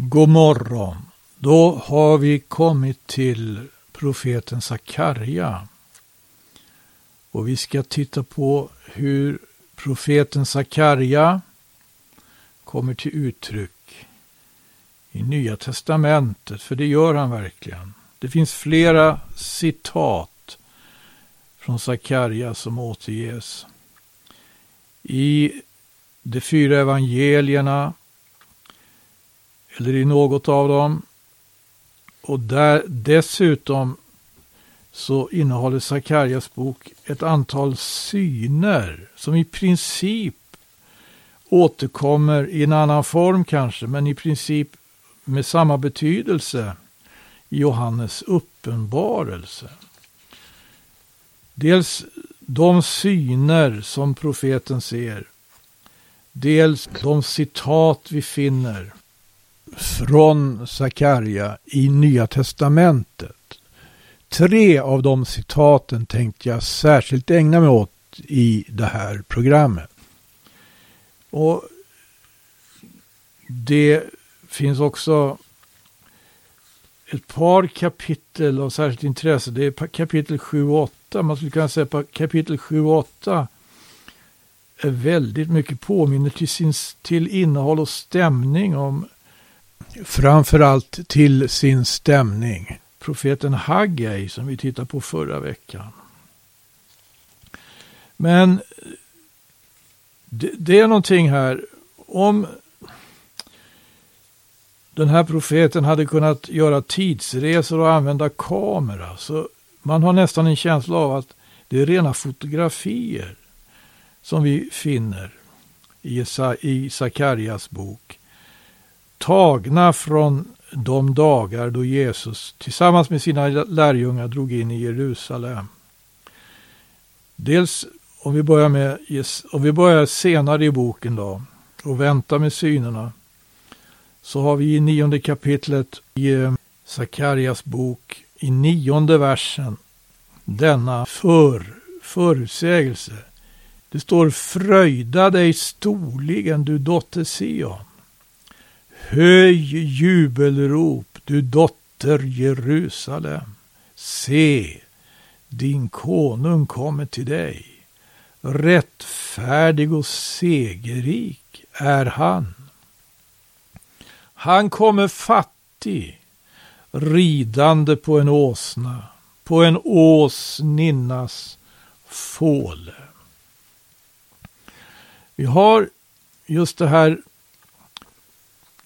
God morgon. Då har vi kommit till profeten Sakarja. Och vi ska titta på hur profeten Sakarja kommer till uttryck i Nya Testamentet, för det gör han verkligen. Det finns flera citat från Sakarja som återges. I de fyra evangelierna eller i något av dem. Och där dessutom så innehåller Sakarjas bok ett antal syner som i princip återkommer i en annan form kanske, men i princip med samma betydelse i Johannes uppenbarelse. Dels de syner som profeten ser, dels de citat vi finner från Sakarja i Nya Testamentet. Tre av de citaten tänkte jag särskilt ägna mig åt i det här programmet. Och det finns också ett par kapitel av särskilt intresse. Det är kapitel 7 och 8. Man skulle kunna säga att kapitel 7 och 8 är väldigt mycket påminner till, sin, till innehåll och stämning om framförallt till sin stämning. Profeten Haggai som vi tittade på förra veckan. Men det, det, är någonting här. Om den här profeten hade kunnat göra tidsresor och använda kamera så man har nästan en känsla av att det är rena fotografier som vi finner i, Sakarias bok tagna från de dagar då Jesus tillsammans med sina lärjungar drog in i Jerusalem. Dels om vi börjar, med, om vi börjar senare i boken då och väntar med synerna så har vi i nionde kapitlet i eh, Sakarias bok i nionde versen denna för, förutsägelse. Det står fröjda dig storligen du dotter Sion. Höj jubelrop, du dotter Jerusalem. Se, din konung kommer till dig. Rättfärdig och segerrik är han. Han kommer fattig, ridande på en åsna, på en åsninnas fåle. Vi har just det här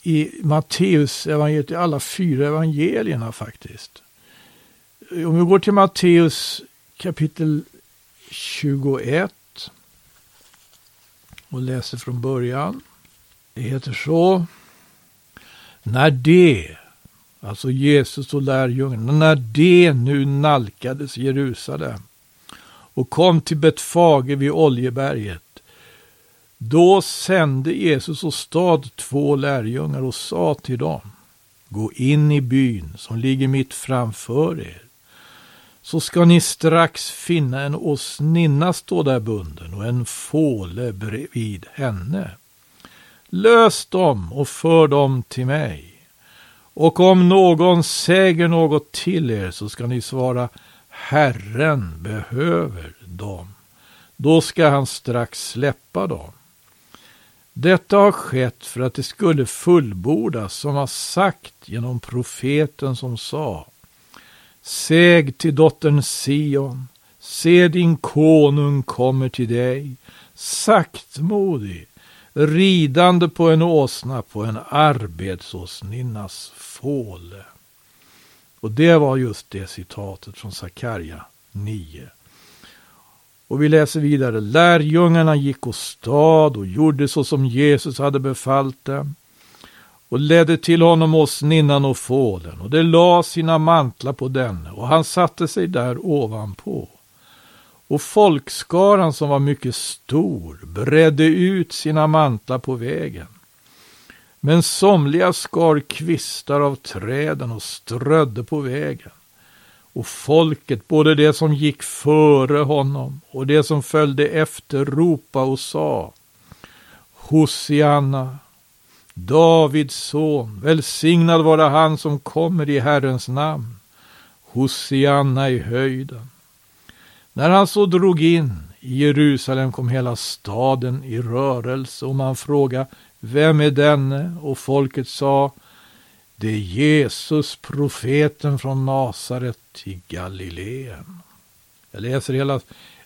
i Matteus evangeliet, i alla fyra evangelierna faktiskt. Om vi går till Matteus kapitel 21 och läser från början. Det heter så. När det, alltså Jesus och lärjungarna, när det nu nalkades Jerusalem och kom till Betfage vid Oljeberget då sände Jesus och stad två lärjungar och sa till dem, gå in i byn som ligger mitt framför er, så ska ni strax finna en åsninna stå där bunden och en fåle bredvid henne. Lös dem och för dem till mig. Och om någon säger något till er så ska ni svara Herren behöver dem. Då ska han strax släppa dem. Detta har skett för att det skulle fullbordas som har sagt genom profeten som sa Säg till dottern Sion, se din konung kommer till dig, saktmodig, ridande på en åsna på en arbetsåsninnas fåle. Och det var just det citatet från Sakarja 9. Och vi läser vidare. Lärjungarna gick åstad och gjorde så som Jesus hade befallt dem och ledde till honom åsninnan och fålen och de la sina mantlar på denne och han satte sig där ovanpå. Och folkskaran som var mycket stor bredde ut sina mantlar på vägen. Men somliga skar kvistar av träden och strödde på vägen. Och folket, både det som gick före honom och det som följde efter, ropa och sa Hosianna, Davids son, välsignad vara han som kommer i Herrens namn. Hosianna i höjden. När han så drog in i Jerusalem kom hela staden i rörelse och man frågade Vem är denne? Och folket sa det är Jesus, profeten från Nasaret i Galileen. Jag läser hela,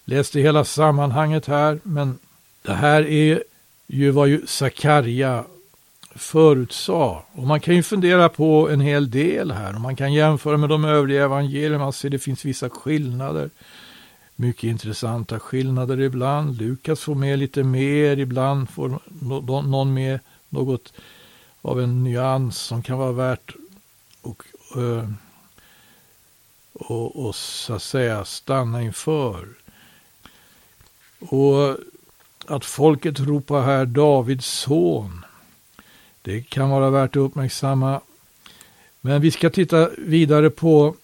läste hela sammanhanget här, men det här är ju vad ju Sakarja förutsade. Och man kan ju fundera på en hel del här. Och man kan jämföra med de övriga evangelierna. Man ser det finns vissa skillnader. Mycket intressanta skillnader ibland. Lukas får med lite mer. Ibland får någon med något av en nyans som kan vara värt och, eh, och, och så att säga stanna inför. Och att folket ropar här Davids son. Det kan vara värt att uppmärksamma. Men vi ska titta vidare på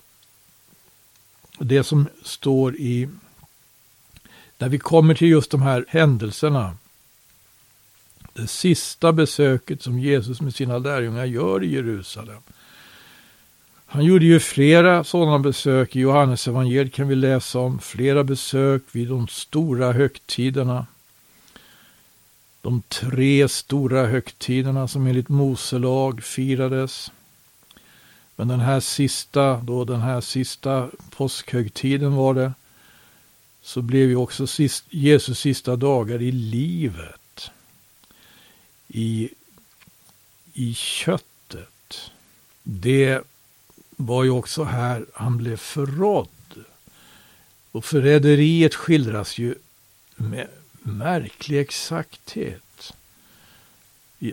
det som står i, när vi kommer till just de här händelserna. Det sista besöket som Jesus med sina lärjungar gör i Jerusalem. Han gjorde ju flera sådana besök. I Johannes evangeliet kan vi läsa om flera besök vid de stora högtiderna. De tre stora högtiderna som enligt Moselag firades. Men den här sista, då den här sista påskhögtiden var det, så blev ju också sist, Jesus sista dagar i livet. I, i köttet. Det var ju också här han blev förrådd. Och förräderiet skildras ju med märklig exakthet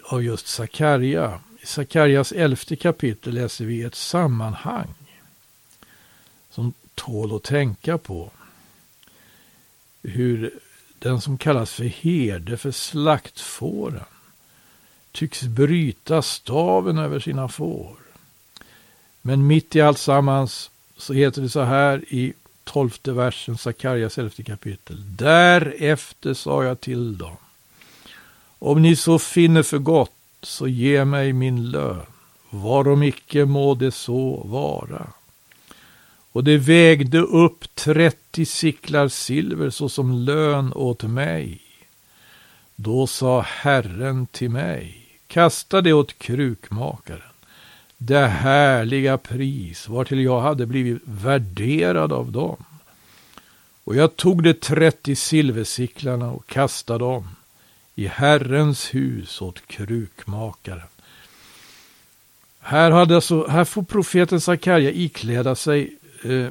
av just Sakarja. I Sakarjas elfte kapitel läser vi ett sammanhang som tål att tänka på. Hur den som kallas för herde för slaktfåren tycks bryta staven över sina får. Men mitt i allt sammans så heter det så här i tolfte versen, Sakarjas elfte kapitel. Därefter sa jag till dem. Om ni så finner för gott, så ge mig min lön. Varom icke må det så vara. Och det vägde upp trettio siklar silver såsom lön åt mig. Då sa Herren till mig, kasta det åt krukmakaren det härliga pris vartill jag hade blivit värderad av dem. Och jag tog de trettio silversicklarna och kastade dem i Herrens hus åt krukmakaren. Här, hade alltså, här får profeten Sakarja ikläda sig eh,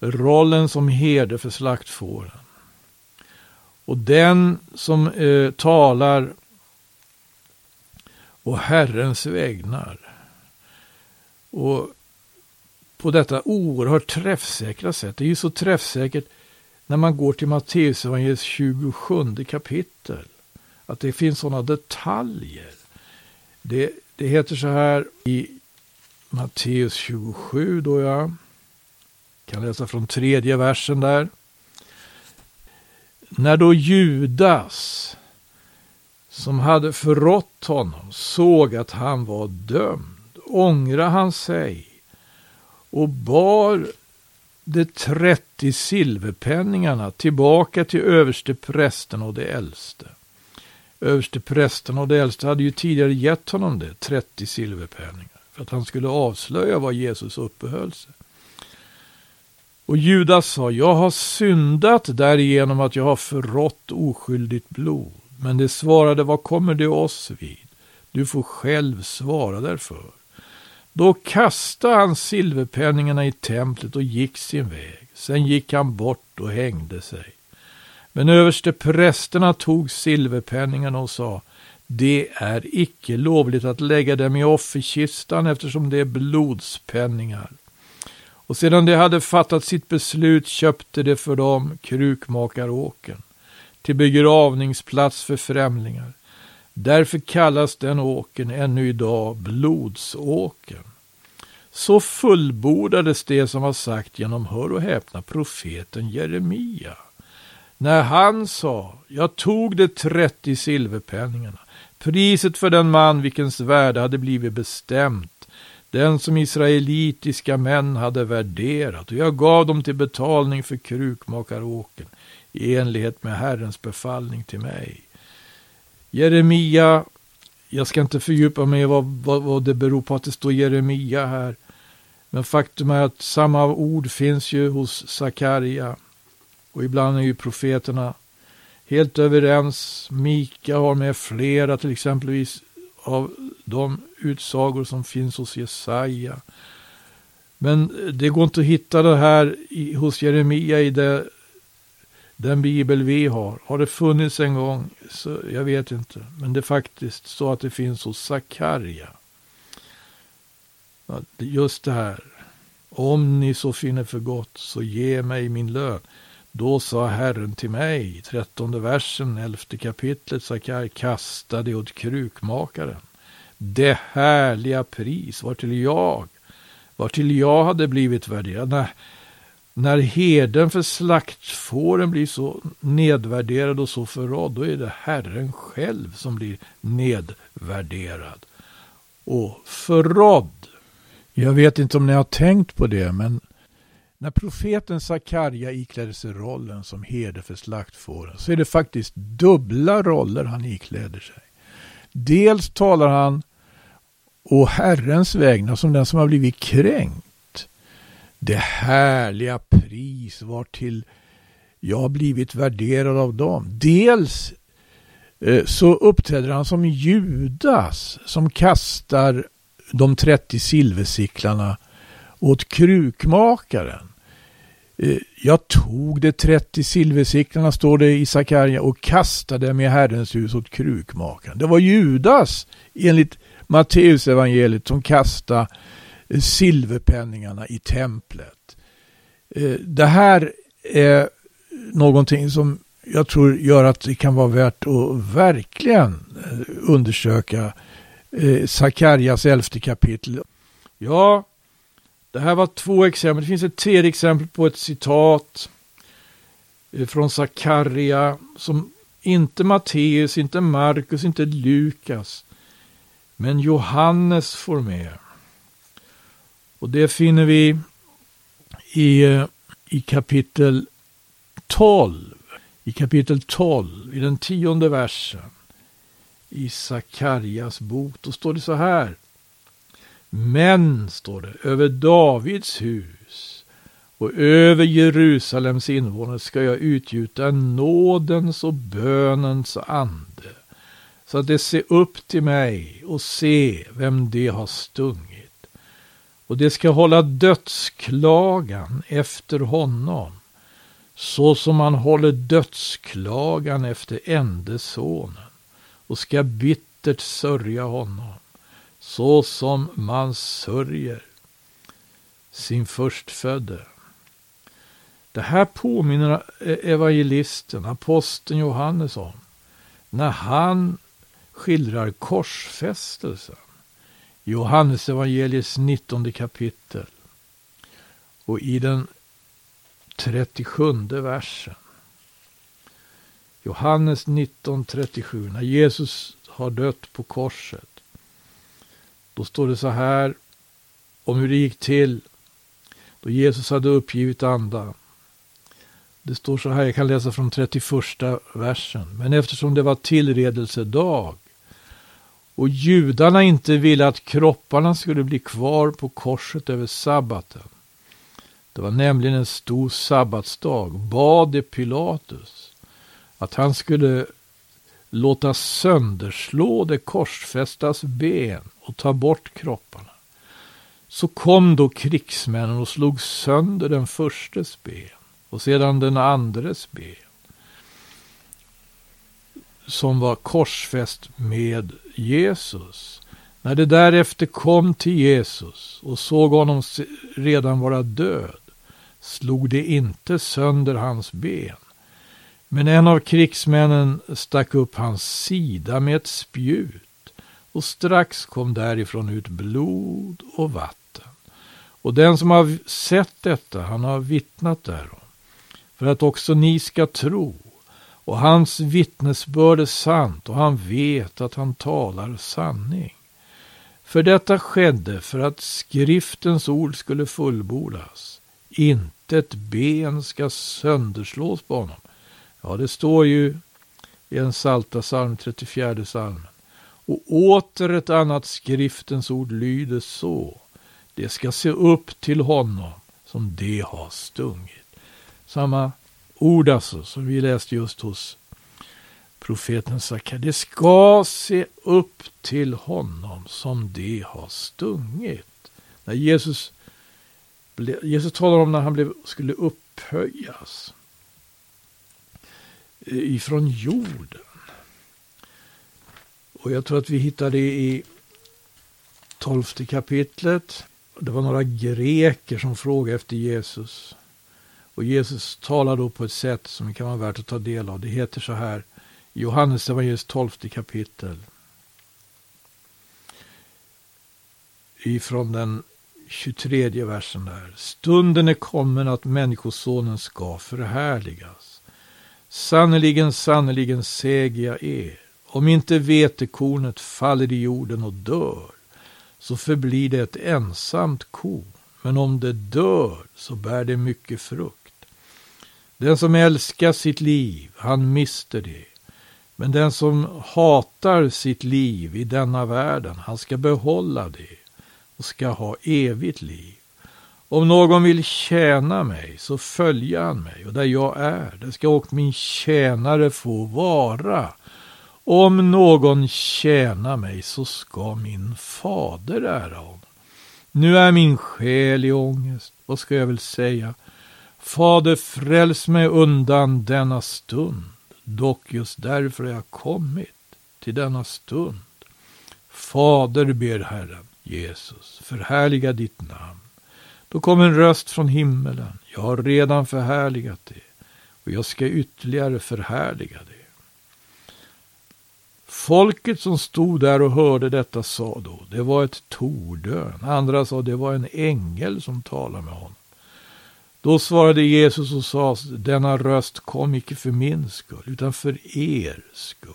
rollen som herde för slaktfåren. Och den som eh, talar och Herrens vägnar och på detta oerhört träffsäkra sätt. Det är ju så träffsäkert när man går till Matteusevangeliets 27 kapitel. Att det finns sådana detaljer. Det, det heter så här i Matteus 27 då jag kan läsa från tredje versen där. När då Judas som hade förrått honom såg att han var dömd ångrade han sig och bar de 30 silverpenningarna tillbaka till översteprästen och de äldste. Översteprästen och de äldste hade ju tidigare gett honom det, 30 silverpenningar, för att han skulle avslöja var Jesus uppehöll sig. Och Judas sa, jag har syndat därigenom att jag har förrått oskyldigt blod. Men det svarade, vad kommer det oss vid? Du får själv svara därför. Då kastade han silverpenningarna i templet och gick sin väg. Sen gick han bort och hängde sig. Men överste prästerna tog silverpenningarna och sa det är icke lovligt att lägga dem i offerkistan eftersom det är blodspenningar. Och sedan de hade fattat sitt beslut köpte de för dem krukmakaråken till begravningsplats för främlingar. Därför kallas den åken ännu idag blodsåken. Så fullbordades det som var sagt genom, hör och häpna, profeten Jeremia. När han sa, jag tog de trettio silverpenningarna, Priset för den man vilkens värde hade blivit bestämt, den som israelitiska män hade värderat, och jag gav dem till betalning för krukmakaråken i enlighet med Herrens befallning till mig. Jeremia, jag ska inte fördjupa mig i vad, vad, vad det beror på att det står Jeremia här. Men faktum är att samma ord finns ju hos Sakarja. Och ibland är ju profeterna helt överens. Mika har med flera, till exempelvis av de utsagor som finns hos Jesaja. Men det går inte att hitta det här i, hos Jeremia i det, den bibel vi har. Har det funnits en gång? Så jag vet inte. Men det är faktiskt så att det finns hos Sakarja. Just det här. Om ni så finner för gott så ge mig min lön. Då sa Herren till mig, trettonde versen, elfte kapitlet, Sakar, kasta det åt krukmakaren. Det härliga pris var till jag, var till jag hade blivit värderad. När, när heden för slaktfåren blir så nedvärderad och så förrådd, då är det Herren själv som blir nedvärderad och förrådd. Jag vet inte om ni har tänkt på det, men när profeten Sakarja ikläder sig rollen som herde för slaktfåren så är det faktiskt dubbla roller han ikläder sig. Dels talar han å Herrens vägnar som den som har blivit kränkt. Det härliga pris var till jag har blivit värderad av dem. Dels eh, så uppträder han som Judas som kastar de 30 silversicklarna åt krukmakaren. Eh, jag tog de 30 silversicklarna, står det i Sakarja, och kastade dem i Herrens hus åt krukmakaren. Det var Judas, enligt Matteusevangeliet, som kastade eh, silverpenningarna i templet. Eh, det här är någonting som jag tror gör att det kan vara värt att verkligen eh, undersöka Sakarjas elfte kapitel. Ja, det här var två exempel. Det finns ett tredje exempel på ett citat från Sakarja som inte Matteus, inte Markus, inte Lukas, men Johannes får med. Och det finner vi i, eh, i kapitel 12. I kapitel 12, i den tionde versen i Sakarjas bok. Då står det så här. Men, står det, över Davids hus och över Jerusalems invånare ska jag utgjuta nådens och bönens ande så att de ser upp till mig och se vem de har stungit. Och det ska hålla dödsklagan efter honom så som man håller dödsklagan efter ende sonen och ska bittert sörja honom så som man sörjer sin förstfödde. Det här påminner evangelisten, aposteln Johannes om när han skildrar korsfästelsen. Johannes evangeliets 19 kapitel och i den 37 versen. Johannes 19.37, när Jesus har dött på korset. Då står det så här om hur det gick till då Jesus hade uppgivit andan. Det står så här, jag kan läsa från 31 versen. Men eftersom det var tillredelsedag och judarna inte ville att kropparna skulle bli kvar på korset över sabbaten. Det var nämligen en stor sabbatsdag. Bad de Pilatus att han skulle låta sönderslå det korsfästas ben och ta bort kropparna. Så kom då krigsmännen och slog sönder den förstes ben och sedan den andres ben som var korsfäst med Jesus. När det därefter kom till Jesus och såg honom redan vara död slog det inte sönder hans ben. Men en av krigsmännen stack upp hans sida med ett spjut och strax kom därifrån ut blod och vatten. Och den som har sett detta, han har vittnat därom, för att också ni ska tro. Och hans vittnesbörd är sant och han vet att han talar sanning. För detta skedde för att skriftens ord skulle fullbordas. Inte ett ben ska sönderslås på honom. Ja, det står ju i en salta psalm, 34 psalmen. Och åter ett annat skriftens ord lyder så. Det ska se upp till honom som det har stungit. Samma ord alltså som vi läste just hos profeten Sakar. Det ska se upp till honom som det har stungit. När Jesus, Jesus talar om när han blev, skulle upphöjas ifrån jorden. Och jag tror att vi hittar det i tolfte kapitlet. Det var några greker som frågade efter Jesus. Och Jesus talar då på ett sätt som kan vara värt att ta del av. Det heter så här Johannes evangeliets tolfte kapitel. Ifrån den 23 versen där. Stunden är kommen att Människosonen ska förhärligas. Sannerligen, sannerligen säger jag er, om inte vetekornet faller i jorden och dör, så förblir det ett ensamt korn. Men om det dör, så bär det mycket frukt. Den som älskar sitt liv, han mister det. Men den som hatar sitt liv i denna världen, han ska behålla det och ska ha evigt liv. Om någon vill tjäna mig, så följer han mig, och där jag är, där ska också min tjänare få vara. Om någon tjänar mig, så ska min fader ära honom. Nu är min själ i ångest, vad ska jag väl säga? Fader, fräls mig undan denna stund. Dock just därför har jag kommit till denna stund. Fader, ber Herren Jesus, förhärliga ditt namn. Då kom en röst från himmelen. Jag har redan förhärligat det och jag ska ytterligare förhärliga det. Folket som stod där och hörde detta sa då, det var ett tordön. Andra sa, det var en ängel som talade med honom. Då svarade Jesus och sa, denna röst kom icke för min skull, utan för er skull.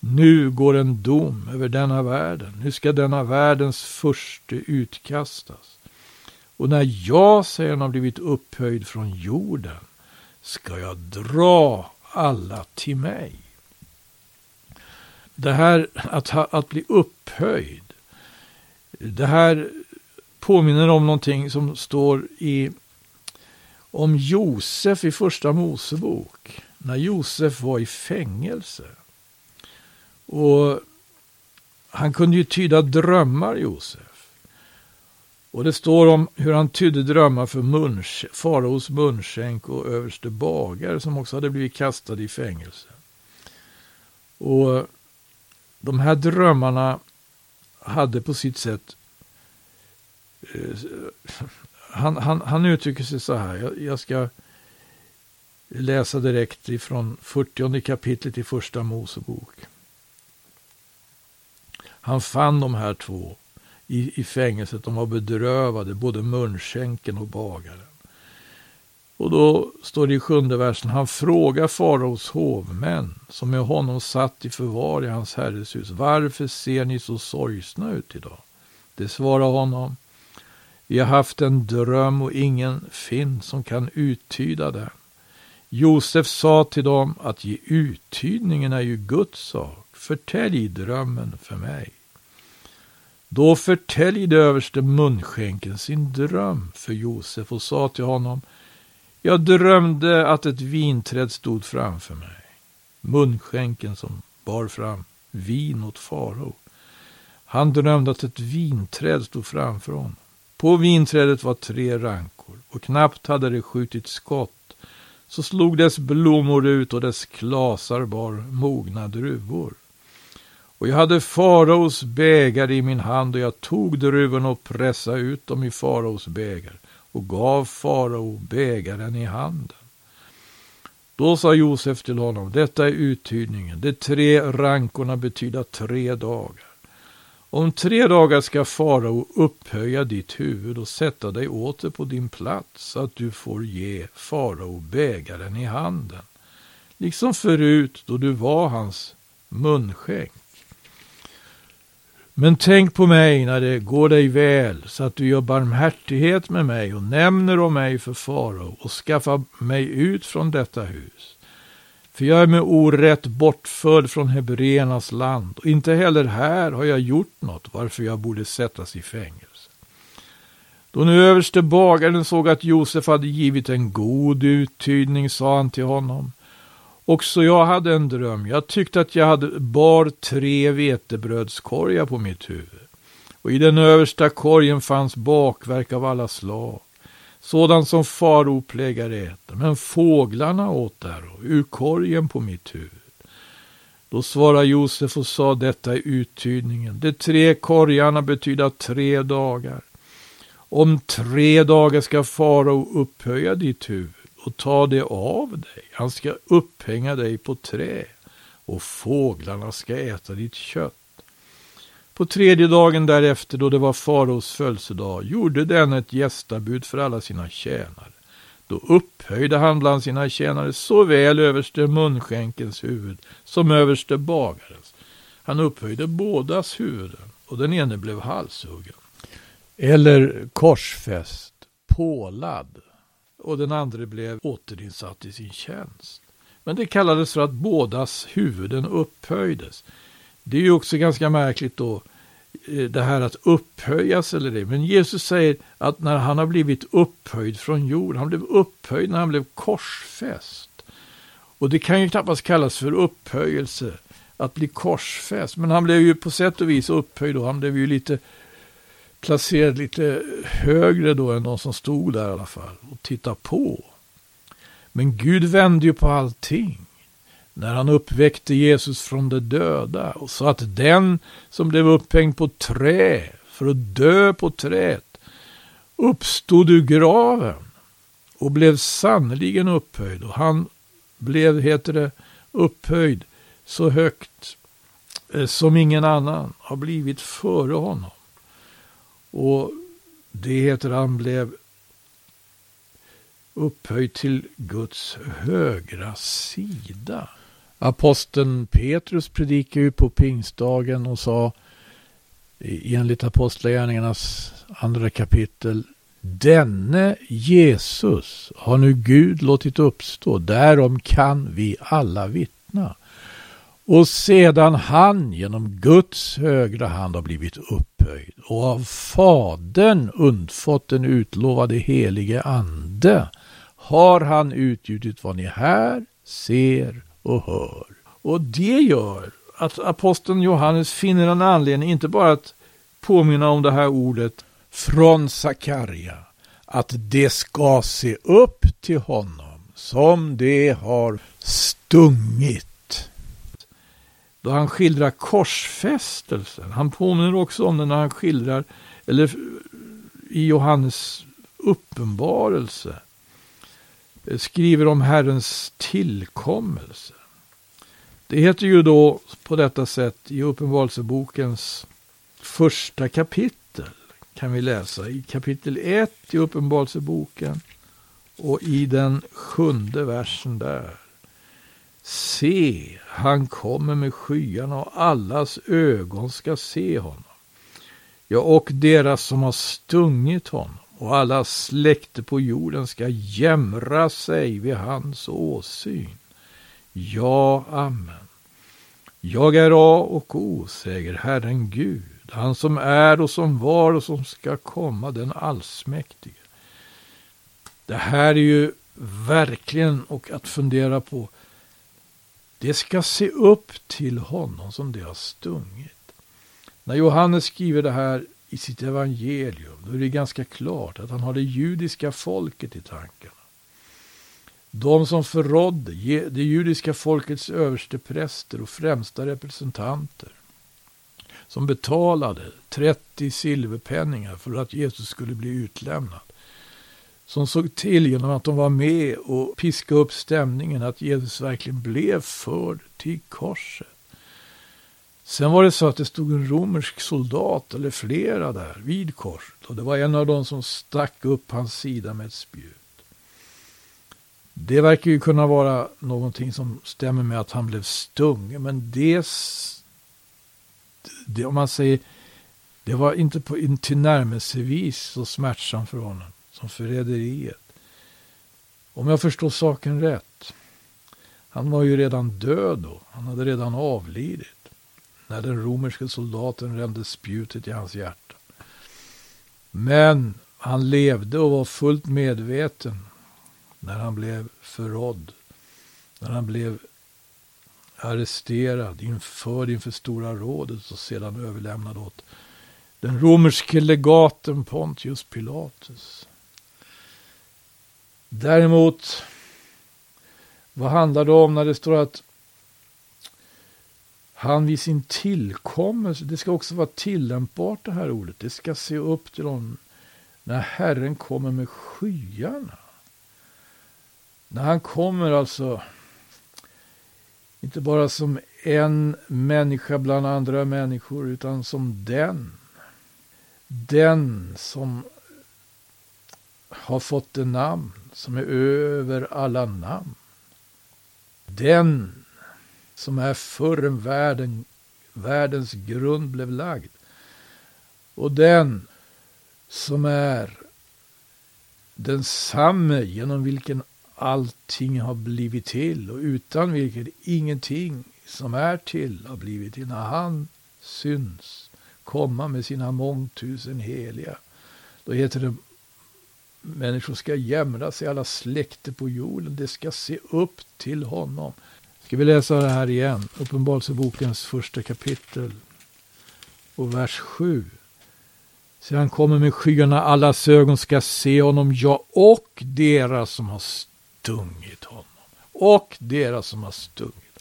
Nu går en dom över denna världen. Nu ska denna världens förste utkastas. Och när jag sedan har blivit upphöjd från jorden ska jag dra alla till mig. Det här att, ha, att bli upphöjd, det här påminner om någonting som står i om Josef i första Mosebok. När Josef var i fängelse. Och han kunde ju tyda drömmar, Josef. Och det står om hur han tydde drömmar för munch, faraos munskänk och överste bagare som också hade blivit kastade i fängelse. Och de här drömmarna hade på sitt sätt eh, han, han, han uttrycker sig så här. Jag, jag, ska läsa direkt ifrån 40 kapitlet i första Mosebok. Han fann de här två i, i fängelset. De var bedrövade, både munskänken och bagaren. Och då står det i sjunde versen, han frågar faraos hovmän som med honom satt i förvar i hans herres hus. Varför ser ni så sorgsna ut idag? Det svarar honom, vi har haft en dröm och ingen finns som kan uttyda den. Josef sa till dem att ge uttydningen är ju Guds sak. Förtälj drömmen för mig. Då förtäljde överste munskänken sin dröm för Josef och sa till honom Jag drömde att ett vinträd stod framför mig. Munskänken som bar fram vin åt farao. Han drömde att ett vinträd stod framför honom. På vinträdet var tre rankor och knappt hade det skjutit skott så slog dess blommor ut och dess klasar bar mogna druvor. Och jag hade faraos bägare i min hand och jag tog druvorna och pressade ut dem i faraos bägare och gav farao bägaren i handen. Då sa Josef till honom, detta är uttydningen, de tre rankorna betyder tre dagar. Om tre dagar ska farao upphöja ditt huvud och sätta dig åter på din plats så att du får ge farao bägaren i handen. liksom förut då du var hans munskänk. Men tänk på mig när det går dig väl, så att du gör barmhärtighet med mig och nämner om mig för farao och skaffar mig ut från detta hus. För jag är med orätt bortförd från hebreernas land och inte heller här har jag gjort något varför jag borde sättas i fängelse. Då nu överste bagaren såg att Josef hade givit en god uttydning sa han till honom. Också jag hade en dröm. Jag tyckte att jag hade bar tre vetebrödskorgar på mitt huvud. Och i den översta korgen fanns bakverk av alla slag. Sådant som faro plägar äta. Men fåglarna åt där och ur korgen på mitt huvud. Då svarade Josef och sa detta i uttydningen. De tre korgarna betyder tre dagar. Om tre dagar ska farao upphöja ditt huvud och ta det av dig. Han ska upphänga dig på trä och fåglarna ska äta ditt kött. På tredje dagen därefter, då det var faraos födelsedag, gjorde den ett gästabud för alla sina tjänare. Då upphöjde han bland sina tjänare såväl överste munskänkens huvud som överste bagarens. Han upphöjde bådas huvuden och den ene blev halshuggen. Eller korsfäst, pålad och den andra blev återinsatt i sin tjänst. Men det kallades för att bådas huvuden upphöjdes. Det är ju också ganska märkligt då, eh, det här att upphöjas eller det. Men Jesus säger att när han har blivit upphöjd från jorden, han blev upphöjd när han blev korsfäst. Och det kan ju knappast kallas för upphöjelse att bli korsfäst. Men han blev ju på sätt och vis upphöjd då. han blev ju lite placerad lite högre då än de som stod där i alla fall och tittade på. Men Gud vände ju på allting när han uppväckte Jesus från de döda och sa att den som blev upphängd på trä för att dö på träet uppstod ur graven och blev sannerligen upphöjd och han blev, heter det, upphöjd så högt eh, som ingen annan har blivit före honom. Och det heter han blev upphöjd till Guds högra sida. Aposteln Petrus predikade ju på pingstdagen och sa enligt Apostlagärningarnas andra kapitel Denne Jesus har nu Gud låtit uppstå, därom kan vi alla vittna. Och sedan han genom Guds högra hand har blivit upphöjd och av Fadern undfått den utlovade helige Ande har han utgjutit vad ni här ser och hör. Och det gör att aposteln Johannes finner en anledning inte bara att påminna om det här ordet från Sakarja, att det ska se upp till honom som det har stungit då han skildrar korsfästelsen. Han påminner också om det när han skildrar, eller i Johannes uppenbarelse, skriver om Herrens tillkommelse. Det heter ju då på detta sätt i Uppenbarelsebokens första kapitel kan vi läsa i kapitel 1 i Uppenbarelseboken och i den sjunde versen där. Se, han kommer med skyarna och allas ögon ska se honom. Ja, och deras som har stungit honom och alla släkter på jorden ska jämra sig vid hans åsyn. Ja, amen. Jag är A och O, säger Herren Gud, han som är och som var och som ska komma, den allsmäktige. Det här är ju verkligen och att fundera på det ska se upp till honom som det har stungit. När Johannes skriver det här i sitt evangelium, då är det ganska klart att han har det judiska folket i tankarna. De som förrådde det judiska folkets överste präster och främsta representanter. Som betalade 30 silverpenningar för att Jesus skulle bli utlämnad som såg till genom att de var med och piskade upp stämningen att Jesus verkligen blev förd till korset. Sen var det så att det stod en romersk soldat eller flera där vid korset och det var en av dem som stack upp hans sida med ett spjut. Det verkar ju kunna vara någonting som stämmer med att han blev stungen. Men det, det om man säger, det var inte på tillnärmelsevis så smärtsamt för honom som förräderiet. Om jag förstår saken rätt. Han var ju redan död då. Han hade redan avlidit. När den romerske soldaten rände spjutet i hans hjärta. Men han levde och var fullt medveten när han blev förrådd. När han blev arresterad, införd inför Stora rådet och sedan överlämnad åt den romerske legaten Pontius Pilatus. Däremot, vad handlar det om när det står att han vid sin tillkommelse, det ska också vara tillämpbart det här ordet, det ska se upp till honom när Herren kommer med skyarna. När han kommer alltså, inte bara som en människa bland andra människor, utan som den. Den som har fått en namn som är över alla namn. Den som är förrän världen, världens grund blev lagd. Och den som är densamme genom vilken allting har blivit till och utan vilket ingenting som är till har blivit till. När han syns komma med sina mångtusen heliga. Då heter det människor ska jämra sig, alla släkter på jorden. Det ska se upp till honom. Ska vi läsa det här igen? Uppenbarelsebokens första kapitel och vers 7. Sedan han kommer med skyarna, allas ögon ska se honom, ja, och deras som har stungit honom. Och deras som har stungit.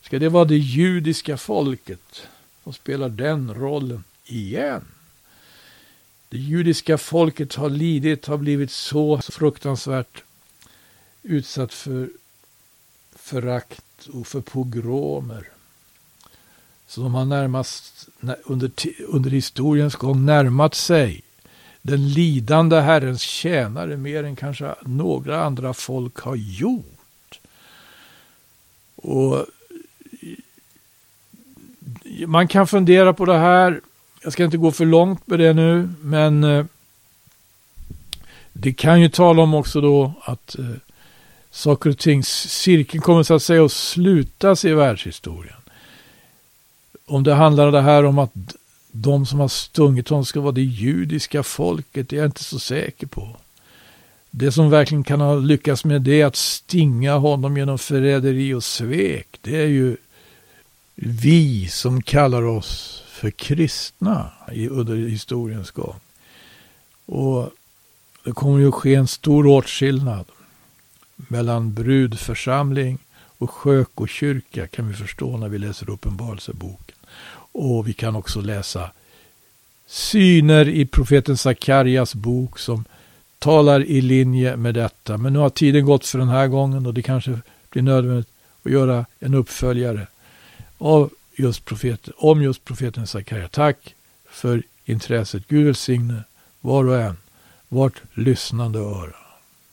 Ska det vara det judiska folket som spelar den rollen igen? Det judiska folket har lidit, har blivit så fruktansvärt utsatt för förakt och för pogromer. Som har närmast under, under historiens gång närmat sig den lidande Herrens tjänare mer än kanske några andra folk har gjort. Och man kan fundera på det här. Jag ska inte gå för långt med det nu, men eh, det kan ju tala om också då att eh, saker och ting, cirkeln kommer så att säga att slutas i världshistorien. Om det handlar om det här om att de som har stungit honom ska vara det judiska folket, det är jag inte så säker på. Det som verkligen kan ha lyckats med det att stinga honom genom förräderi och svek, det är ju vi som kallar oss för kristna under historiens gång. Och det kommer ju att ske en stor åtskillnad mellan brudförsamling och sjökokyrka kan vi förstå när vi läser Uppenbarelseboken. Och vi kan också läsa syner i profeten Sakarias bok som talar i linje med detta. Men nu har tiden gått för den här gången och det kanske blir nödvändigt att göra en uppföljare av just profeten, om just profeten Sakarja. Tack för intresset. Gud välsigne var och en, vart lyssnande öra.